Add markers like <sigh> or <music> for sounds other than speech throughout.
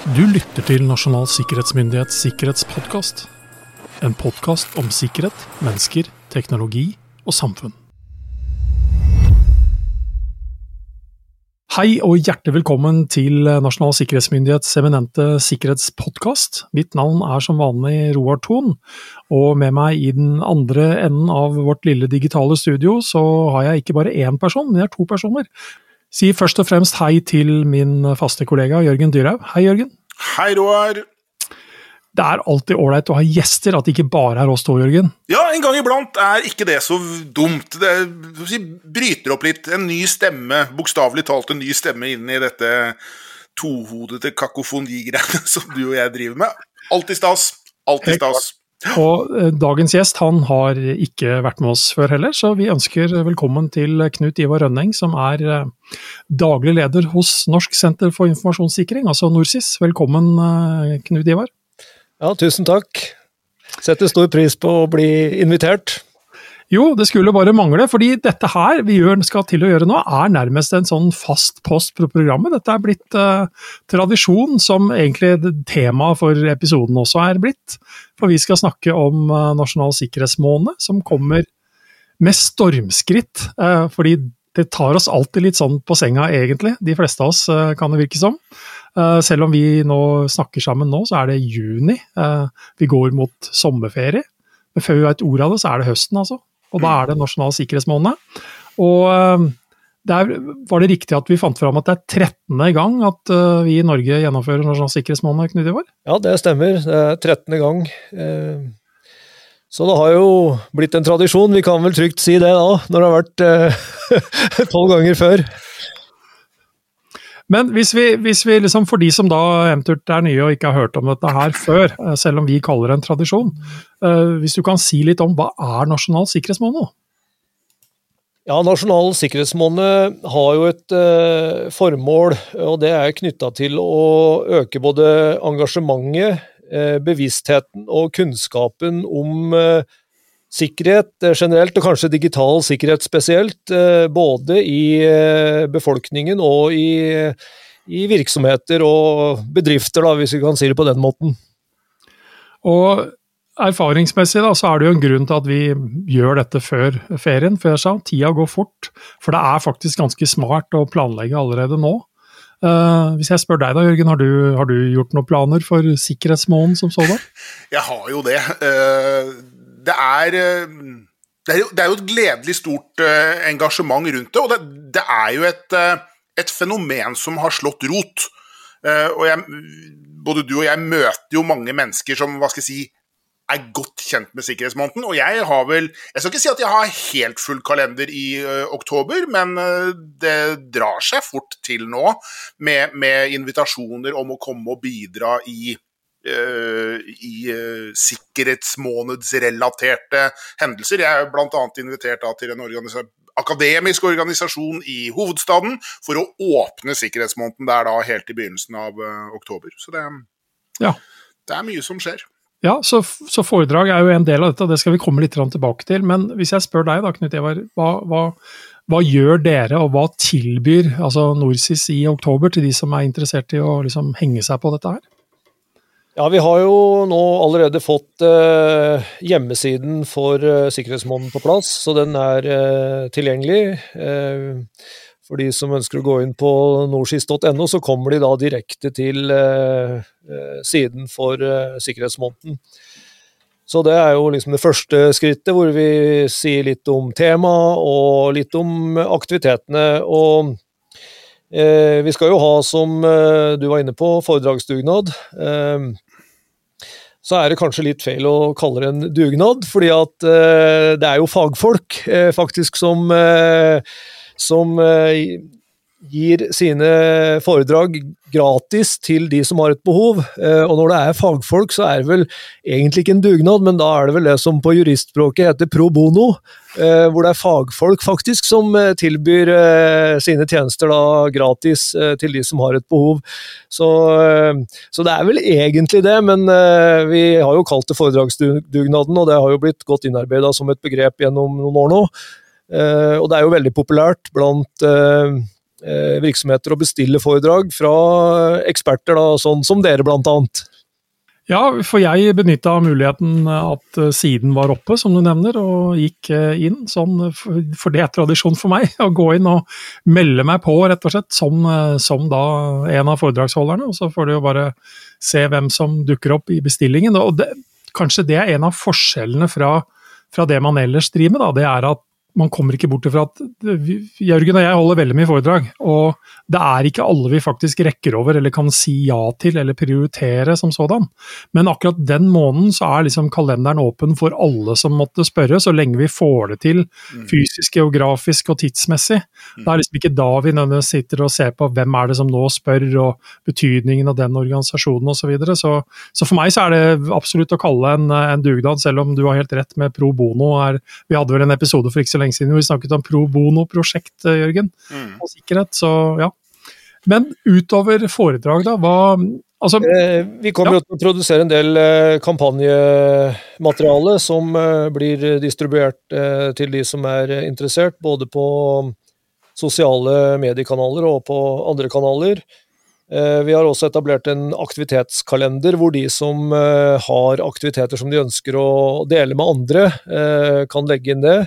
Du lytter til Nasjonal sikkerhetsmyndighets sikkerhetspodkast. En podkast om sikkerhet, mennesker, teknologi og samfunn. Hei og hjertelig velkommen til Nasjonal sikkerhetsmyndighets eminente sikkerhetspodkast. Mitt navn er som vanlig Roar Thon, og med meg i den andre enden av vårt lille digitale studio, så har jeg ikke bare én person, men jeg har to personer. Si først og fremst hei til min faste kollega Jørgen Dyrhaug. Hei, Jørgen. Hei, Roar. Det er alltid ålreit å ha gjester, at det ikke bare er oss to, Jørgen. Ja, en gang iblant er ikke det så dumt. Det si, bryter opp litt. En ny stemme, bokstavelig talt en ny stemme inn i dette tohodete kakofonigreiene <laughs> som du og jeg driver med. Alltid stas. Alltid stas. Og eh, dagens gjest han har ikke vært med oss før heller, så vi ønsker velkommen til Knut Ivar Rønning, som er eh, daglig leder hos Norsk senter for informasjonssikring, altså NorSIS. Velkommen, eh, Knut Ivar. Ja, tusen takk. Setter stor pris på å bli invitert. Jo, det skulle bare mangle, fordi dette her vi skal til å gjøre nå, er nærmest en sånn fast post på programmet. Dette er blitt eh, tradisjon, som egentlig temaet for episoden også er blitt. For vi skal snakke om eh, Nasjonal sikkerhetsmåned, som kommer med stormskritt. Eh, fordi det tar oss alltid litt sånn på senga, egentlig. De fleste av oss, kan det virke som. Selv om vi nå snakker sammen nå, så er det juni. Vi går mot sommerferie. Men før vi vet ordet av det, så er det høsten, altså og da er det nasjonal sikkerhetsmåned. Og eh, der var det riktig at vi fant fram at det er 13. gang at eh, vi i Norge gjennomfører nasjonal sikkerhetsmåned, Knut Ivar? Ja, det stemmer. Det er 13. gang. Eh, så det har jo blitt en tradisjon, vi kan vel trygt si det da, når det har vært <laughs> tolv ganger før. Men hvis vi, hvis vi liksom, for de som da eventuelt er nye og ikke har hørt om dette her før, eh, selv om vi kaller det en tradisjon, uh, hvis du kan si litt om hva er Nasjonal sikkerhetsmåned? Ja, Nasjonal sikkerhetsmåned har jo et eh, formål, og det er knytta til å øke både engasjementet, eh, bevisstheten og kunnskapen om uh, sikkerhet eh, generelt, og kanskje digital sikkerhet spesielt, eh, både i eh, befolkningen og i, i virksomheter og bedrifter, da, hvis vi kan si det på den måten. Og erfaringsmessig da, så er det jo en grunn til at vi gjør dette før ferien. For jeg sa, tida går fort. For det er faktisk ganske smart å planlegge allerede nå. Uh, hvis jeg spør deg da, Jørgen, har du, har du gjort noen planer for sikkerhetsmåneden som sådan? <laughs> Jeg har jo det. Uh, det er eh, det er, jo, det er, jo, et gledelig stort uh, engasjement rundt det, og det, det er jo et, uh, et, fenomen som har slått rot. Og jeg, både du og jeg møter jo mange mennesker som hva skal jeg si, er godt kjent med sikkerhetsmåneden. Og jeg har vel Jeg skal ikke si at jeg har helt full kalender i oktober, men det drar seg fort til nå med, med invitasjoner om å komme og bidra i Eh, i uh, sikkerhetsmånedsrelaterte hendelser. Jeg er bl.a. invitert da, til en organisa akademisk organisasjon i hovedstaden for å åpne sikkerhetsmåneden der da helt i begynnelsen av uh, oktober. Så det, ja. det, er mye som skjer. Ja, så, så, foredrag er jo en del av dette, og det skal vi komme litt tilbake til. Men hvis jeg spør deg da, Knut Evar, hva, hva, hva, gjør dere, og hva tilbyr altså NorSIS i oktober til de som er interessert i å liksom, henge seg på dette her? Ja, Vi har jo nå allerede fått eh, hjemmesiden for eh, Sikkerhetsmåneden på plass, så den er eh, tilgjengelig. Eh, for de som ønsker å gå inn på norskis.no, så kommer de da direkte til eh, eh, siden for Sikkerhetsmåneden. Så det er jo liksom det første skrittet, hvor vi sier litt om temaet og litt om aktivitetene. og vi skal jo ha, som du var inne på, foredragsdugnad så er det kanskje litt feil å kalle det en dugnad, fordi at uh, det er jo fagfolk uh, faktisk som, uh, som gir sine foredrag gratis til de som har et behov. Og når det er fagfolk, så er det vel egentlig ikke en dugnad, men da er det vel det som på juristspråket heter pro bono. Hvor det er fagfolk faktisk som tilbyr sine tjenester da gratis til de som har et behov. Så, så det er vel egentlig det, men vi har jo kalt det foredragsdugnaden, og det har jo blitt godt innarbeida som et begrep gjennom noen år nå. Og det er jo veldig populært blant virksomheter å bestille foredrag fra eksperter, da, sånn som dere annet. Ja, for jeg benytta muligheten at eh, siden var oppe, som du nevner, og gikk eh, inn. Sånn, for det er tradisjon for meg, <laughs> å gå inn og melde meg på, rett og slett, som, eh, som da en av foredragsholderne. Og så får du jo bare se hvem som dukker opp i bestillingen. Og det, kanskje det er en av forskjellene fra, fra det man ellers driver med, da. Det er at man kommer ikke bort ifra at Jørgen og jeg holder veldig mye foredrag, og det er ikke alle vi faktisk rekker over eller kan si ja til eller prioritere som sådan. Men akkurat den måneden så er liksom kalenderen åpen for alle som måtte spørre, så lenge vi får det til mm. fysisk, geografisk og tidsmessig. Mm. Det er liksom ikke da vi nødvendigvis sitter og ser på hvem er det som nå spør, og betydningen av den organisasjonen osv. Så, videre. så Så for meg så er det absolutt å kalle en, en dugnad, selv om du har helt rett med pro bono. Er, vi hadde vel en episode for ikke så lenge siden hvor vi snakket om pro bono-prosjekt, eh, Jørgen, mm. og sikkerhet. Så ja. Men utover foredrag, da, hva Altså, eh, vi kommer ja. til å produsere en del eh, kampanjemateriale som eh, blir distribuert eh, til de som er interessert, både på sosiale mediekanaler og på andre kanaler. Eh, vi har også etablert en aktivitetskalender hvor de som har aktiviteter som de ønsker å dele med andre, kan legge inn det.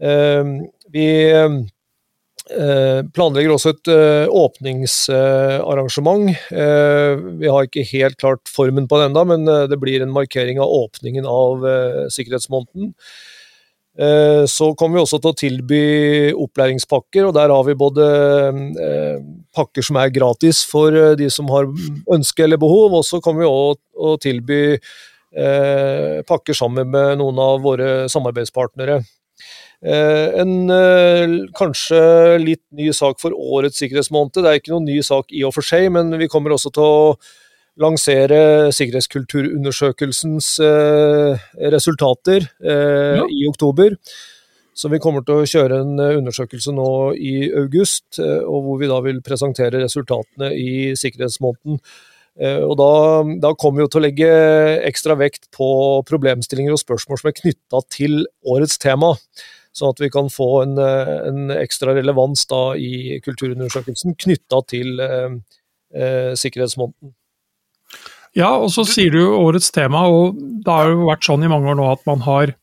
Ehm, vi eh, planlegger også et eh, åpningsarrangement. Eh, vi har ikke helt klart formen på det ennå, men det blir en markering av åpningen av sikkerhetsmåneden. Så kommer vi også til å tilby opplæringspakker, og der har vi både pakker som er gratis for de som har ønske eller behov, og så kommer vi også å tilby pakker sammen med noen av våre samarbeidspartnere. Eh, en eh, kanskje litt ny sak for årets sikkerhetsmåned. Det er ikke noen ny sak i og for seg, men vi kommer også til å lansere sikkerhetskulturundersøkelsens eh, resultater ja. i oktober. Så vi kommer til å kjøre en undersøkelse nå i august, og hvor vi da vil presentere resultatene i sikkerhetsmåneden. Og da, da, kommer vi til å legge ekstra vekt på problemstillinger og spørsmål som er knytta til årets tema sånn at vi kan få en, eh, en ekstra relevans da i kulturundersøkelsen knytta til eh, eh, sikkerhetsmåneden. Ja, og så sier du årets tema, og det har jo vært sånn i mange år nå at man har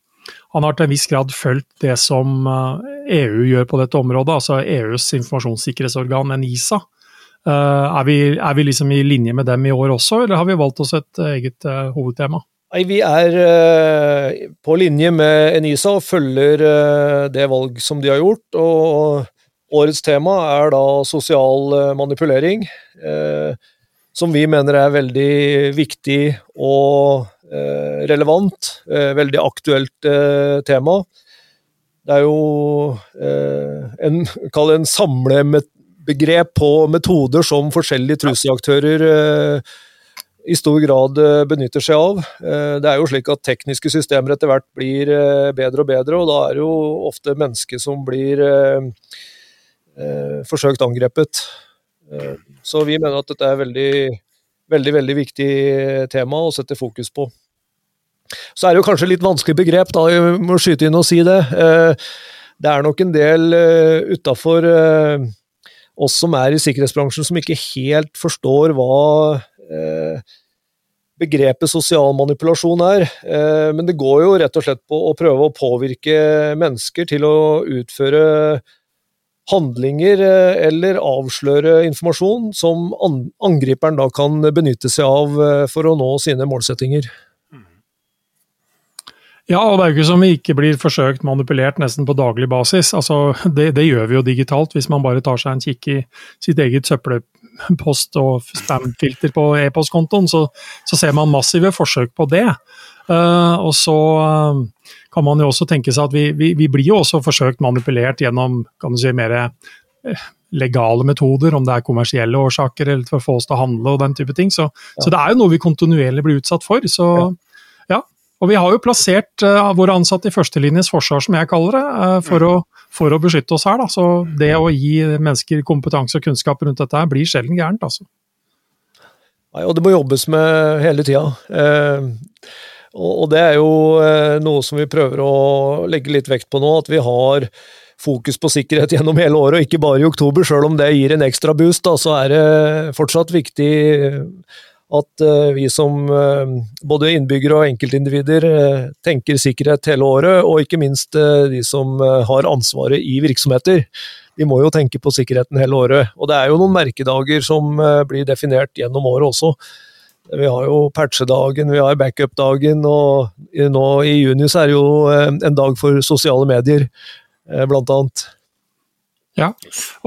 han har til en viss grad fulgt det som EU eh, gjør på dette området, altså EUs informasjonssikkerhetsorgan, NISA. Er vi, er vi liksom i linje med dem i år også, eller har vi valgt oss et eget hovedtema? Nei, Vi er uh, på linje med Enisa og følger uh, det valg som de har gjort. og Årets tema er da sosial uh, manipulering, som vi mener er veldig viktig og relevant. veldig aktuelt tema. Det er jo en, kall en samlebegrep på metoder som forskjellige trusselaktører i stor grad eh, benytter seg av. Eh, det er jo slik at tekniske systemer etter hvert blir eh, bedre og bedre, og da er det jo ofte mennesker som blir forsøkt angrepet. Så vi mener at dette er veldig, veldig, veldig viktig tema å sette fokus på. Så er det jo kanskje litt vanskelig begrep, da, jeg må skyte inn og si det. Det er nok en del utafor oss som er i sikkerhetsbransjen som ikke helt forstår hva begrepet sosial manipulasjon er. Eh, men det går jo rett og slett på å prøve å påvirke mennesker til å utføre handlinger eh, eller avsløre informasjon som angriperen da kan benytte seg av for å nå sine målsettinger. Ja, og det er jo ikke som vi ikke blir forsøkt manipulert nesten på daglig basis. Altså, det, det, gjør vi jo digitalt, hvis man bare tar seg en kikk i sitt eget søppelpost og spam-filter på e-postkontoen, så, så, ser man massive forsøk på det. Uh, og så uh, kan man jo også tenke seg at vi, vi, vi, blir jo også forsøkt manipulert gjennom kan du si, mer uh, legale metoder, om det er kommersielle årsaker eller for å få oss til å handle og den type ting. Så, ja. så det er jo noe vi kontinuerlig blir utsatt for. så ja. Og vi har jo plassert våre ansatte i førstelinjes forsvar, som jeg kaller det, for, å, for, å, beskytte oss her. Da. Så det å gi mennesker kompetanse og kunnskap rundt dette her blir sjelden gærent, altså. Nei, og det må jobbes med hele tida. Eh, og, det er jo noe som vi prøver å legge litt vekt på nå, at vi har fokus på sikkerhet gjennom hele året, og ikke bare i oktober. Selv om det gir en ekstra boost, da, så er det fortsatt viktig at uh, vi som uh, både innbyggere og enkeltindivider uh, tenker sikkerhet hele året, og ikke minst de som har ansvaret i virksomheter. De må jo tenke på sikkerheten hele året. Og det er jo noen merkedager som blir definert gjennom året også. Vi har jo patchedagen, vi har backup-dagen, og nå i juni så er det jo en dag for sosiale medier, blant annet. Ja,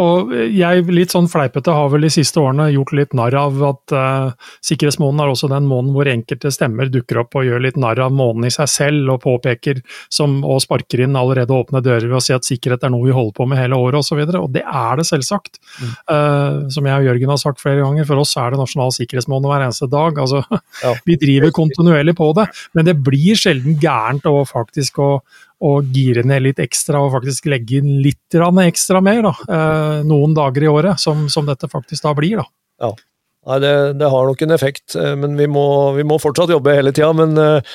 og jeg litt sånn fleipete har vel de siste årene gjort litt narr av at uh, sikkerhetsmåneden er også den måneden hvor enkelte stemmer dukker opp og gjør litt narr av måneden i seg selv og påpeker som, og sparker inn allerede åpne dører ved å si at sikkerhet er noe vi holder på med hele året osv. Og, så og det er det selvsagt. Mm. Uh, som jeg og Jørgen har sagt flere ganger, for oss er det nasjonal sikkerhetsmåned hver eneste dag. Altså, ja. <laughs> vi driver kontinuerlig på det, men det blir sjelden gærent å faktisk å og gire ned litt ekstra og faktisk legge inn litt ekstra mer da, eh, noen dager i året, som, som, dette faktisk da blir. da. Ja. Nei, det, det, har nok en effekt, eh, men vi må, vi må fortsatt jobbe hele tida. Men eh,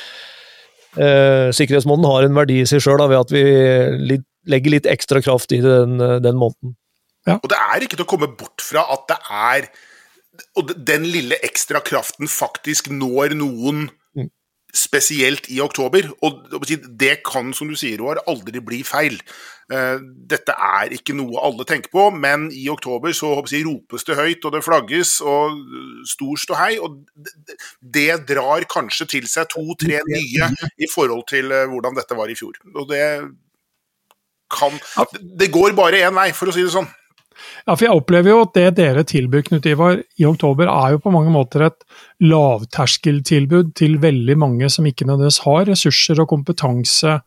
eh, sikkerhetsmåneden har en verdi i seg sjøl ved at vi litt, legger litt ekstra kraft i den, den måneden. Ja. Og det er ikke til å komme bort fra at det er Og den lille ekstra kraften faktisk når noen spesielt i oktober. Og det kan, som du sier, Roar, aldri bli feil. Eh, dette er ikke noe alle tenker på, men i oktober så jeg, ropes det høyt, og det flagges, og stor ståhei. Og det drar kanskje til seg to-tre nye i forhold til eh, hvordan dette var i fjor. Og det kan Det går bare én vei, for å si det sånn. Ja, for jeg opplever jo at det dere tilbyr Knut Ivar, i oktober, er jo på mange måter et lavterskeltilbud til veldig mange som ikke nødvendigvis har ressurser og kompetanse,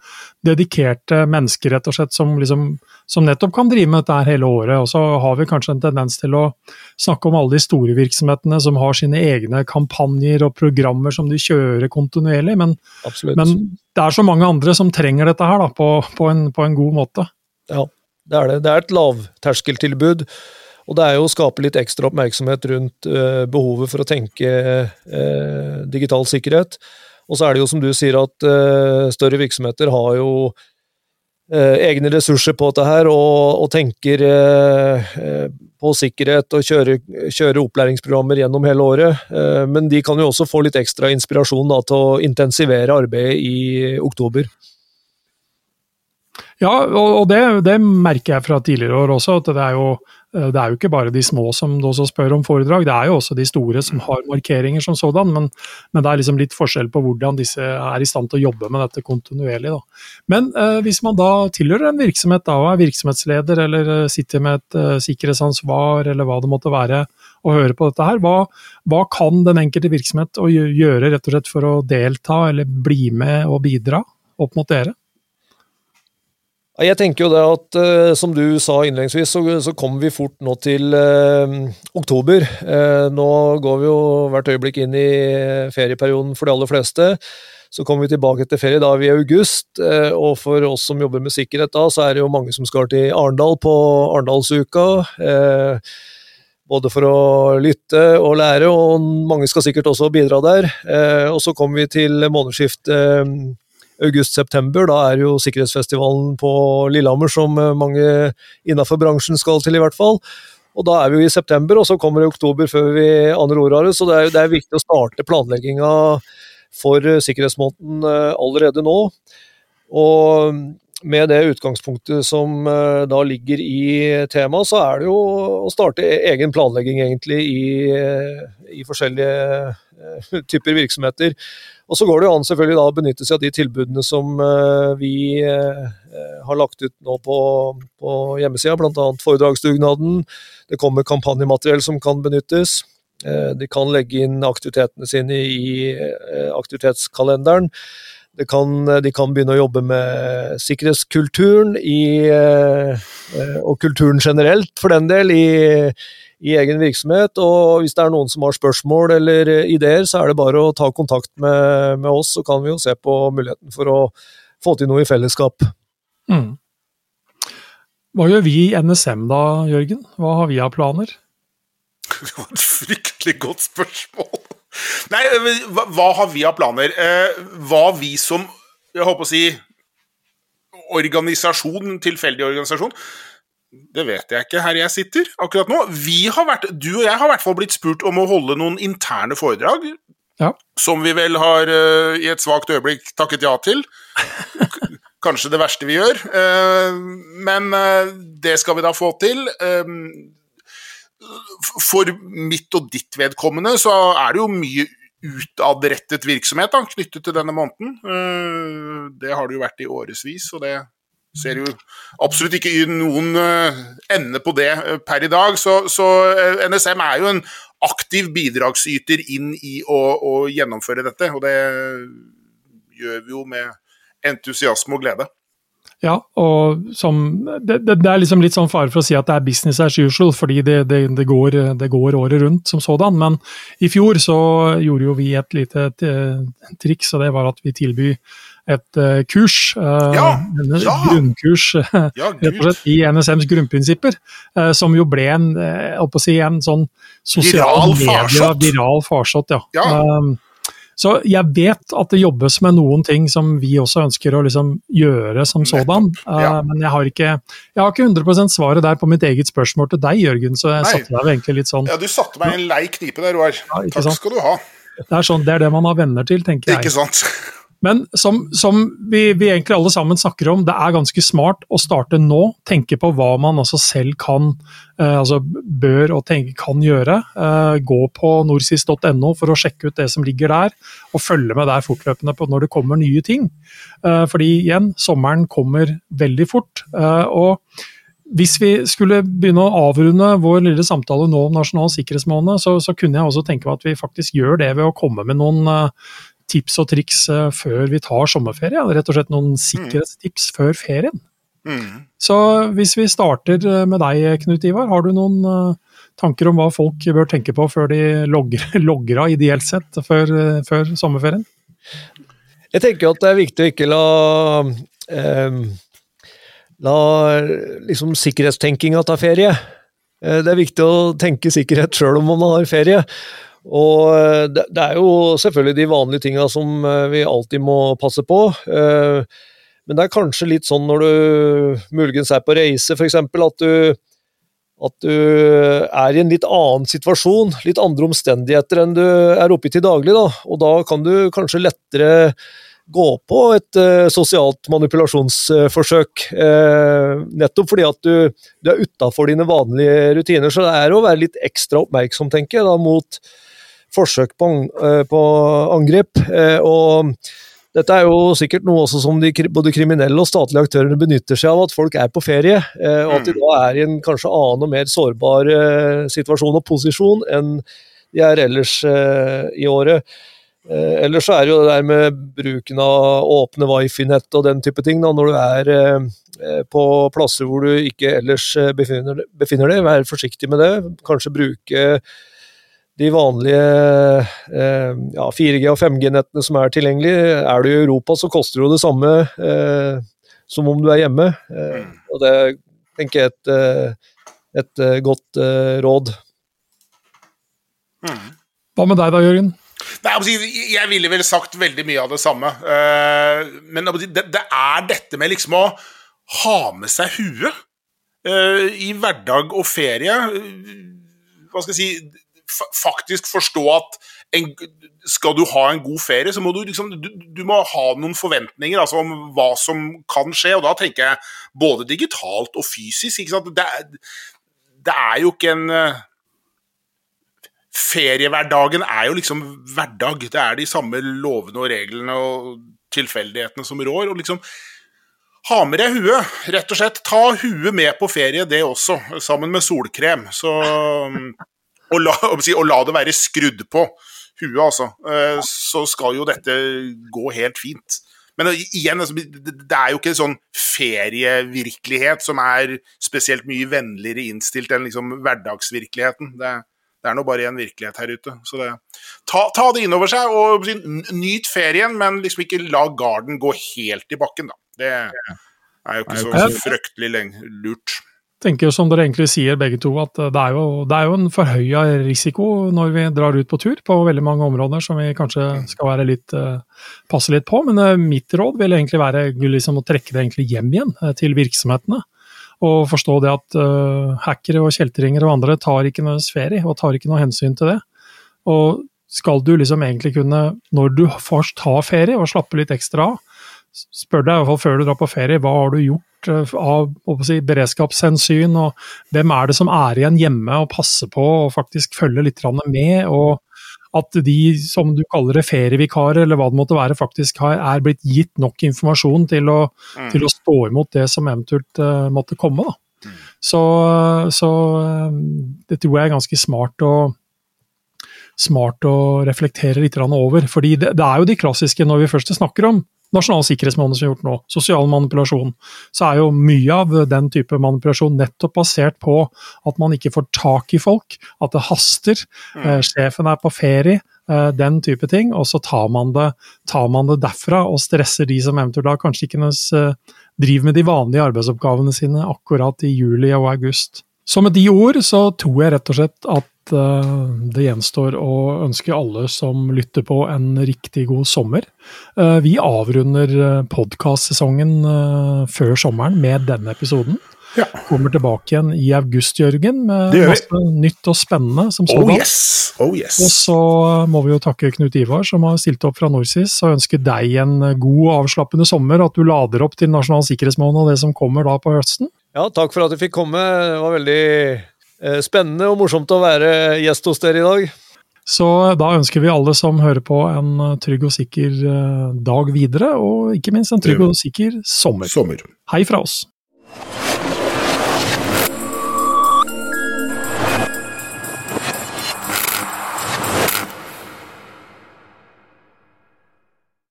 dedikerte mennesker rett og slett, som, liksom, som nettopp kan drive med dette hele året. Og så har vi kanskje en tendens til å snakke om alle de store virksomhetene som har sine egne kampanjer og programmer som de kjører kontinuerlig, men, men det er så mange andre som trenger dette her da, på, på, en, på en god måte. Ja, det er det. Det er et lavterskeltilbud. Og det er jo å skape litt ekstra oppmerksomhet rundt uh, behovet for å tenke uh, digital sikkerhet. Og så er det jo som du sier at uh, større virksomheter har jo egne ressurser på dette her, og, og tenker på sikkerhet og kjører, kjører, opplæringsprogrammer gjennom hele året. men de kan jo også få litt ekstra inspirasjon da, til å intensivere arbeidet i oktober. Ja, og det, det, merker jeg fra tidligere år også. at det er, jo, det er jo ikke bare de små som også spør om foredrag, det er jo også de store som har markeringer som sådan. Men, men det er liksom litt forskjell på hvordan disse er i stand til å jobbe med dette kontinuerlig. Da. Men eh, hvis man da tilhører en virksomhet da, og er virksomhetsleder eller eh, sitter med et eh, sikkerhetsansvar eller hva det måtte være, og hører på dette her, hva, hva kan den enkelte virksomhet gjøre rett og slett for å delta eller bli med og bidra opp mot dere? Jeg tenker jo det at, uh, som du sa innledningsvis, så, så kommer vi fort nå til eh, oktober. Eh, nå går vi jo hvert øyeblikk inn i ferieperioden for de aller fleste. Så kommer vi tilbake til ferie, da er vi i august. og for oss som jobber med sikkerhet da, så er det jo mange som skal til Arendal på Arendalsuka. både for å lytte og lære, og mange skal sikkert også bidra der. og så kommer vi til månedsskiftet august-september. Da er jo sikkerhetsfestivalen på Lillehammer som eh, mange innafor bransjen skal til, i hvert fall. Og da er vi jo i september, og så kommer det oktober før vi aner ordet av det. Så det er, det er viktig å starte planlegginga for eh, sikkerhetsmåneden eh, allerede nå. Og med det utgangspunktet som da ligger i temaet, så er det jo å starte e-, egen planlegging, egentlig, i, i forskjellige <laughs> typer virksomheter. Og så går det jo an selvfølgelig da å benytte seg av de tilbudene som vi har lagt ut nå på, på hjemmesida, bl.a. foredragsdugnaden. Det kommer kampanjemateriell som kan benyttes. De kan legge inn aktivitetene sine i aktivitetskalenderen. Kan, de kan begynne å jobbe med sikkerhetskulturen i, og kulturen generelt, for den del, i, i egen virksomhet. Og hvis det er noen som har spørsmål eller ideer, så er det bare å ta kontakt med, med oss, så kan vi jo se på muligheten for å få til noe i fellesskap. Mm. Hva gjør vi i NSM da, Jørgen? Hva har vi av planer? <laughs> Det var et fryktelig godt spørsmål. Nei, hva, hva har vi av planer? Eh, hva vi som jeg håper å si organisasjon, tilfeldig organisasjon? Det vet jeg ikke her jeg sitter akkurat nå. Vi har vært, du og jeg har i hvert fall blitt spurt om å holde noen interne foredrag. Ja. Som vi vel har uh, i et svakt øyeblikk takket ja til. <laughs> Kanskje det verste vi gjør. Uh, men uh, det skal vi da få til. For mitt og ditt vedkommende så er det jo mye utadrettet virksomhet da, knyttet til denne måneden. det har det jo vært i årevis, og det ser jo absolutt ikke noen ende på det per i dag. Så, så NSM er jo en aktiv bidragsyter inn i å, å, gjennomføre dette. Og det gjør vi jo med entusiasme og glede. Ja, og som, det, det, er liksom litt sånn fare for å si at det er business as usual, fordi det, det, det går, går, året rundt som sådan. Men i fjor så gjorde jo vi et lite triks, og det var at vi tilbyr et uh, kurs. Uh, ja, ja. Grunnkurs ja, <laughs> slett, i NSMs grunnprinsipper. Uh, som jo ble en, si, en sånn sosial media, viral farsott. Ja. ja. Um, så jeg vet at det jobbes med noen ting som vi også ønsker å liksom gjøre som sådan. Ja. men jeg har, ikke, jeg har ikke 100% svaret der på mitt eget spørsmål til deg, Jørgen. Så jeg Nei. satte deg egentlig litt sånn Ja, du satte meg i en lei knipe der, Roar. Takk sant? skal du ha. Det er, sånn, det er det man har venner til, tenker jeg. Ikke sant. Men som, som vi, vi, egentlig alle sammen snakker om, det er ganske smart å starte nå. Tenke på hva man altså selv kan, eh, altså bør og tenke, kan gjøre. Eh, gå på norsis.no for å sjekke ut det som ligger der, og følge med der fortløpende på når det kommer nye ting. Eh, fordi igjen, sommeren kommer veldig fort. Eh, og hvis vi skulle begynne å avrunde vår lille samtale nå om nasjonal sikkerhetsmåned, så, så, kunne jeg også tenke meg at vi faktisk gjør det ved å komme med noen uh, tips og triks uh, før vi tar sommerferie. Rett og slett noen mm. sikkerhetstips mm. før ferien. Mm. Så hvis vi starter eh, med deg, Knut Ivar, har du noen uh, tanker om hva folk bør tenke på før de logger, logger <laughs> av, ideelt sett, før, før, sommerferien? Jeg tenker at det er viktig å ikke la eh, La liksom sikkerhetstenkinga ta ferie. Det er viktig å tenke sikkerhet sjøl om man har ferie. Og eh, det, det, er jo selvfølgelig de vanlige tinga som eh, vi alltid må passe på. Eh, men det er kanskje litt sånn når du muligens er på reise, f.eks., at at du er i en litt annen situasjon, litt andre omstendigheter enn du er oppe i til daglig. Da. Og da kan du kanskje lettere gå på et sosialt manipulasjonsforsøk. Nettopp fordi at du, du er utafor dine vanlige rutiner. Så det er å være litt ekstra oppmerksom, tenker jeg, da, mot forsøk på, eh, på angrep. Eh, og dette er jo sikkert noe som de, både kriminelle og statlige aktører benytter seg av, at folk er på ferie. Eh, og at de mm. da er i en kanskje annen og mer sårbar situasjon og posisjon enn de er ellers i året. Ellers så er det jo det der med bruken av åpne wifi-nett og den type ting, da, når du er på plasser hvor du ikke ellers befinner, befinner deg. Vær forsiktig med det. Kanskje bruke de vanlige eh, ja, 4G- og 5G-nettene som er tilgjengelige. Er du i Europa, så koster det jo det samme eh, som om du er hjemme. Eh, mm. og det tenker jeg er et, eh, et, eh, godt eh, råd. Mm. Hva med deg da, Jørgen? Nei, jeg ville vel sagt veldig mye av det samme. Men det, er dette med liksom å ha med seg huet i hverdag og ferie. Hva skal jeg si faktisk forstå at en, skal du ha en god ferie, så må du liksom du, du, må ha noen forventninger altså om hva som kan skje. Og da tenker jeg både digitalt og fysisk. Det er, det, er, jo ikke en uh, Feriehverdagen er jo liksom hverdag. Det er de samme lovene og reglene og tilfeldighetene som rår. og liksom ha med deg huet, rett og slett. Ta huet med på ferie, det også, sammen med solkrem. Så og la, og la, det være skrudd på huet, altså, eh, så skal jo dette gå helt fint. Men igjen, altså, det er jo ikke en sånn ferievirkelighet som er spesielt mye vennligere innstilt enn liksom hverdagsvirkeligheten. Det, det er nå bare én virkelighet her ute. Så det, ta, ta, det inn over seg og nyt ferien, men liksom ikke la garden gå helt i bakken, da. Det er jo ikke så fryktelig lurt. Tenker som dere egentlig sier begge to, at det er jo, det er jo en forhøya risiko når vi drar ut på tur på veldig mange områder som vi kanskje skal være litt, passe litt på. Men mitt råd vil egentlig være liksom, å trekke det egentlig hjem igjen til virksomhetene. Og forstå det at uh, hackere og kjeltringer og andre tar ikke noe ferie, og tar ikke noe hensyn til det. Og skal du liksom egentlig kunne, når du først tar ferie og slapper litt ekstra av, spør deg i hvert fall før du drar på ferie, hva har du gjort uh, av si, beredskapshensyn, og hvem er det som er igjen hjemme og passer på og faktisk følger litt med. og at de som du kaller det ferievikarer, eller hva det måtte være, faktisk har, er blitt gitt nok informasjon til å, mm. til å stå imot det som eventuelt uh, måtte komme. Mm. Så, så, det tror jeg er ganske smart å, smart å reflektere litt over. fordi det, det, er jo de klassiske når vi først snakker om nasjonal sikkerhetsmåned som er gjort nå, sosial manipulasjon, så er jo mye av den type manipulasjon nettopp basert på at man ikke får tak i folk, at det haster, mm. eh, sjefen er på ferie, eh, den type ting, og så tar man, det, tar man, det, derfra og stresser de som eventuelt da kanskje ikke eh, driver med de vanlige arbeidsoppgavene sine akkurat i juli og august. Så med de ord så tror jeg rett og slett at Eh, det gjenstår å ønske alle som lytter på, en riktig god sommer. Eh, vi avrunder eh, podkastsesongen før sommeren med denne episoden. Ja. Kommer tilbake igjen i august, Jørgen, med masse nytt og spennende som sådan. Oh yes. oh yes. Og så må vi jo takke Knut Ivar som har stilt opp fra Norsis, og ønske deg en god, avslappende sommer. At du lader opp til Nasjonal sikkerhetsmåned og det som kommer da på høsten. Ja, takk for at du fikk komme. Det var veldig spennende og morsomt å være gjest hos dere i dag. Så da ønsker vi alle som hører på en eh, trygg og sikker eh, dag videre, og ikke minst en trygg og sikker sommer. sommer. Hei fra oss.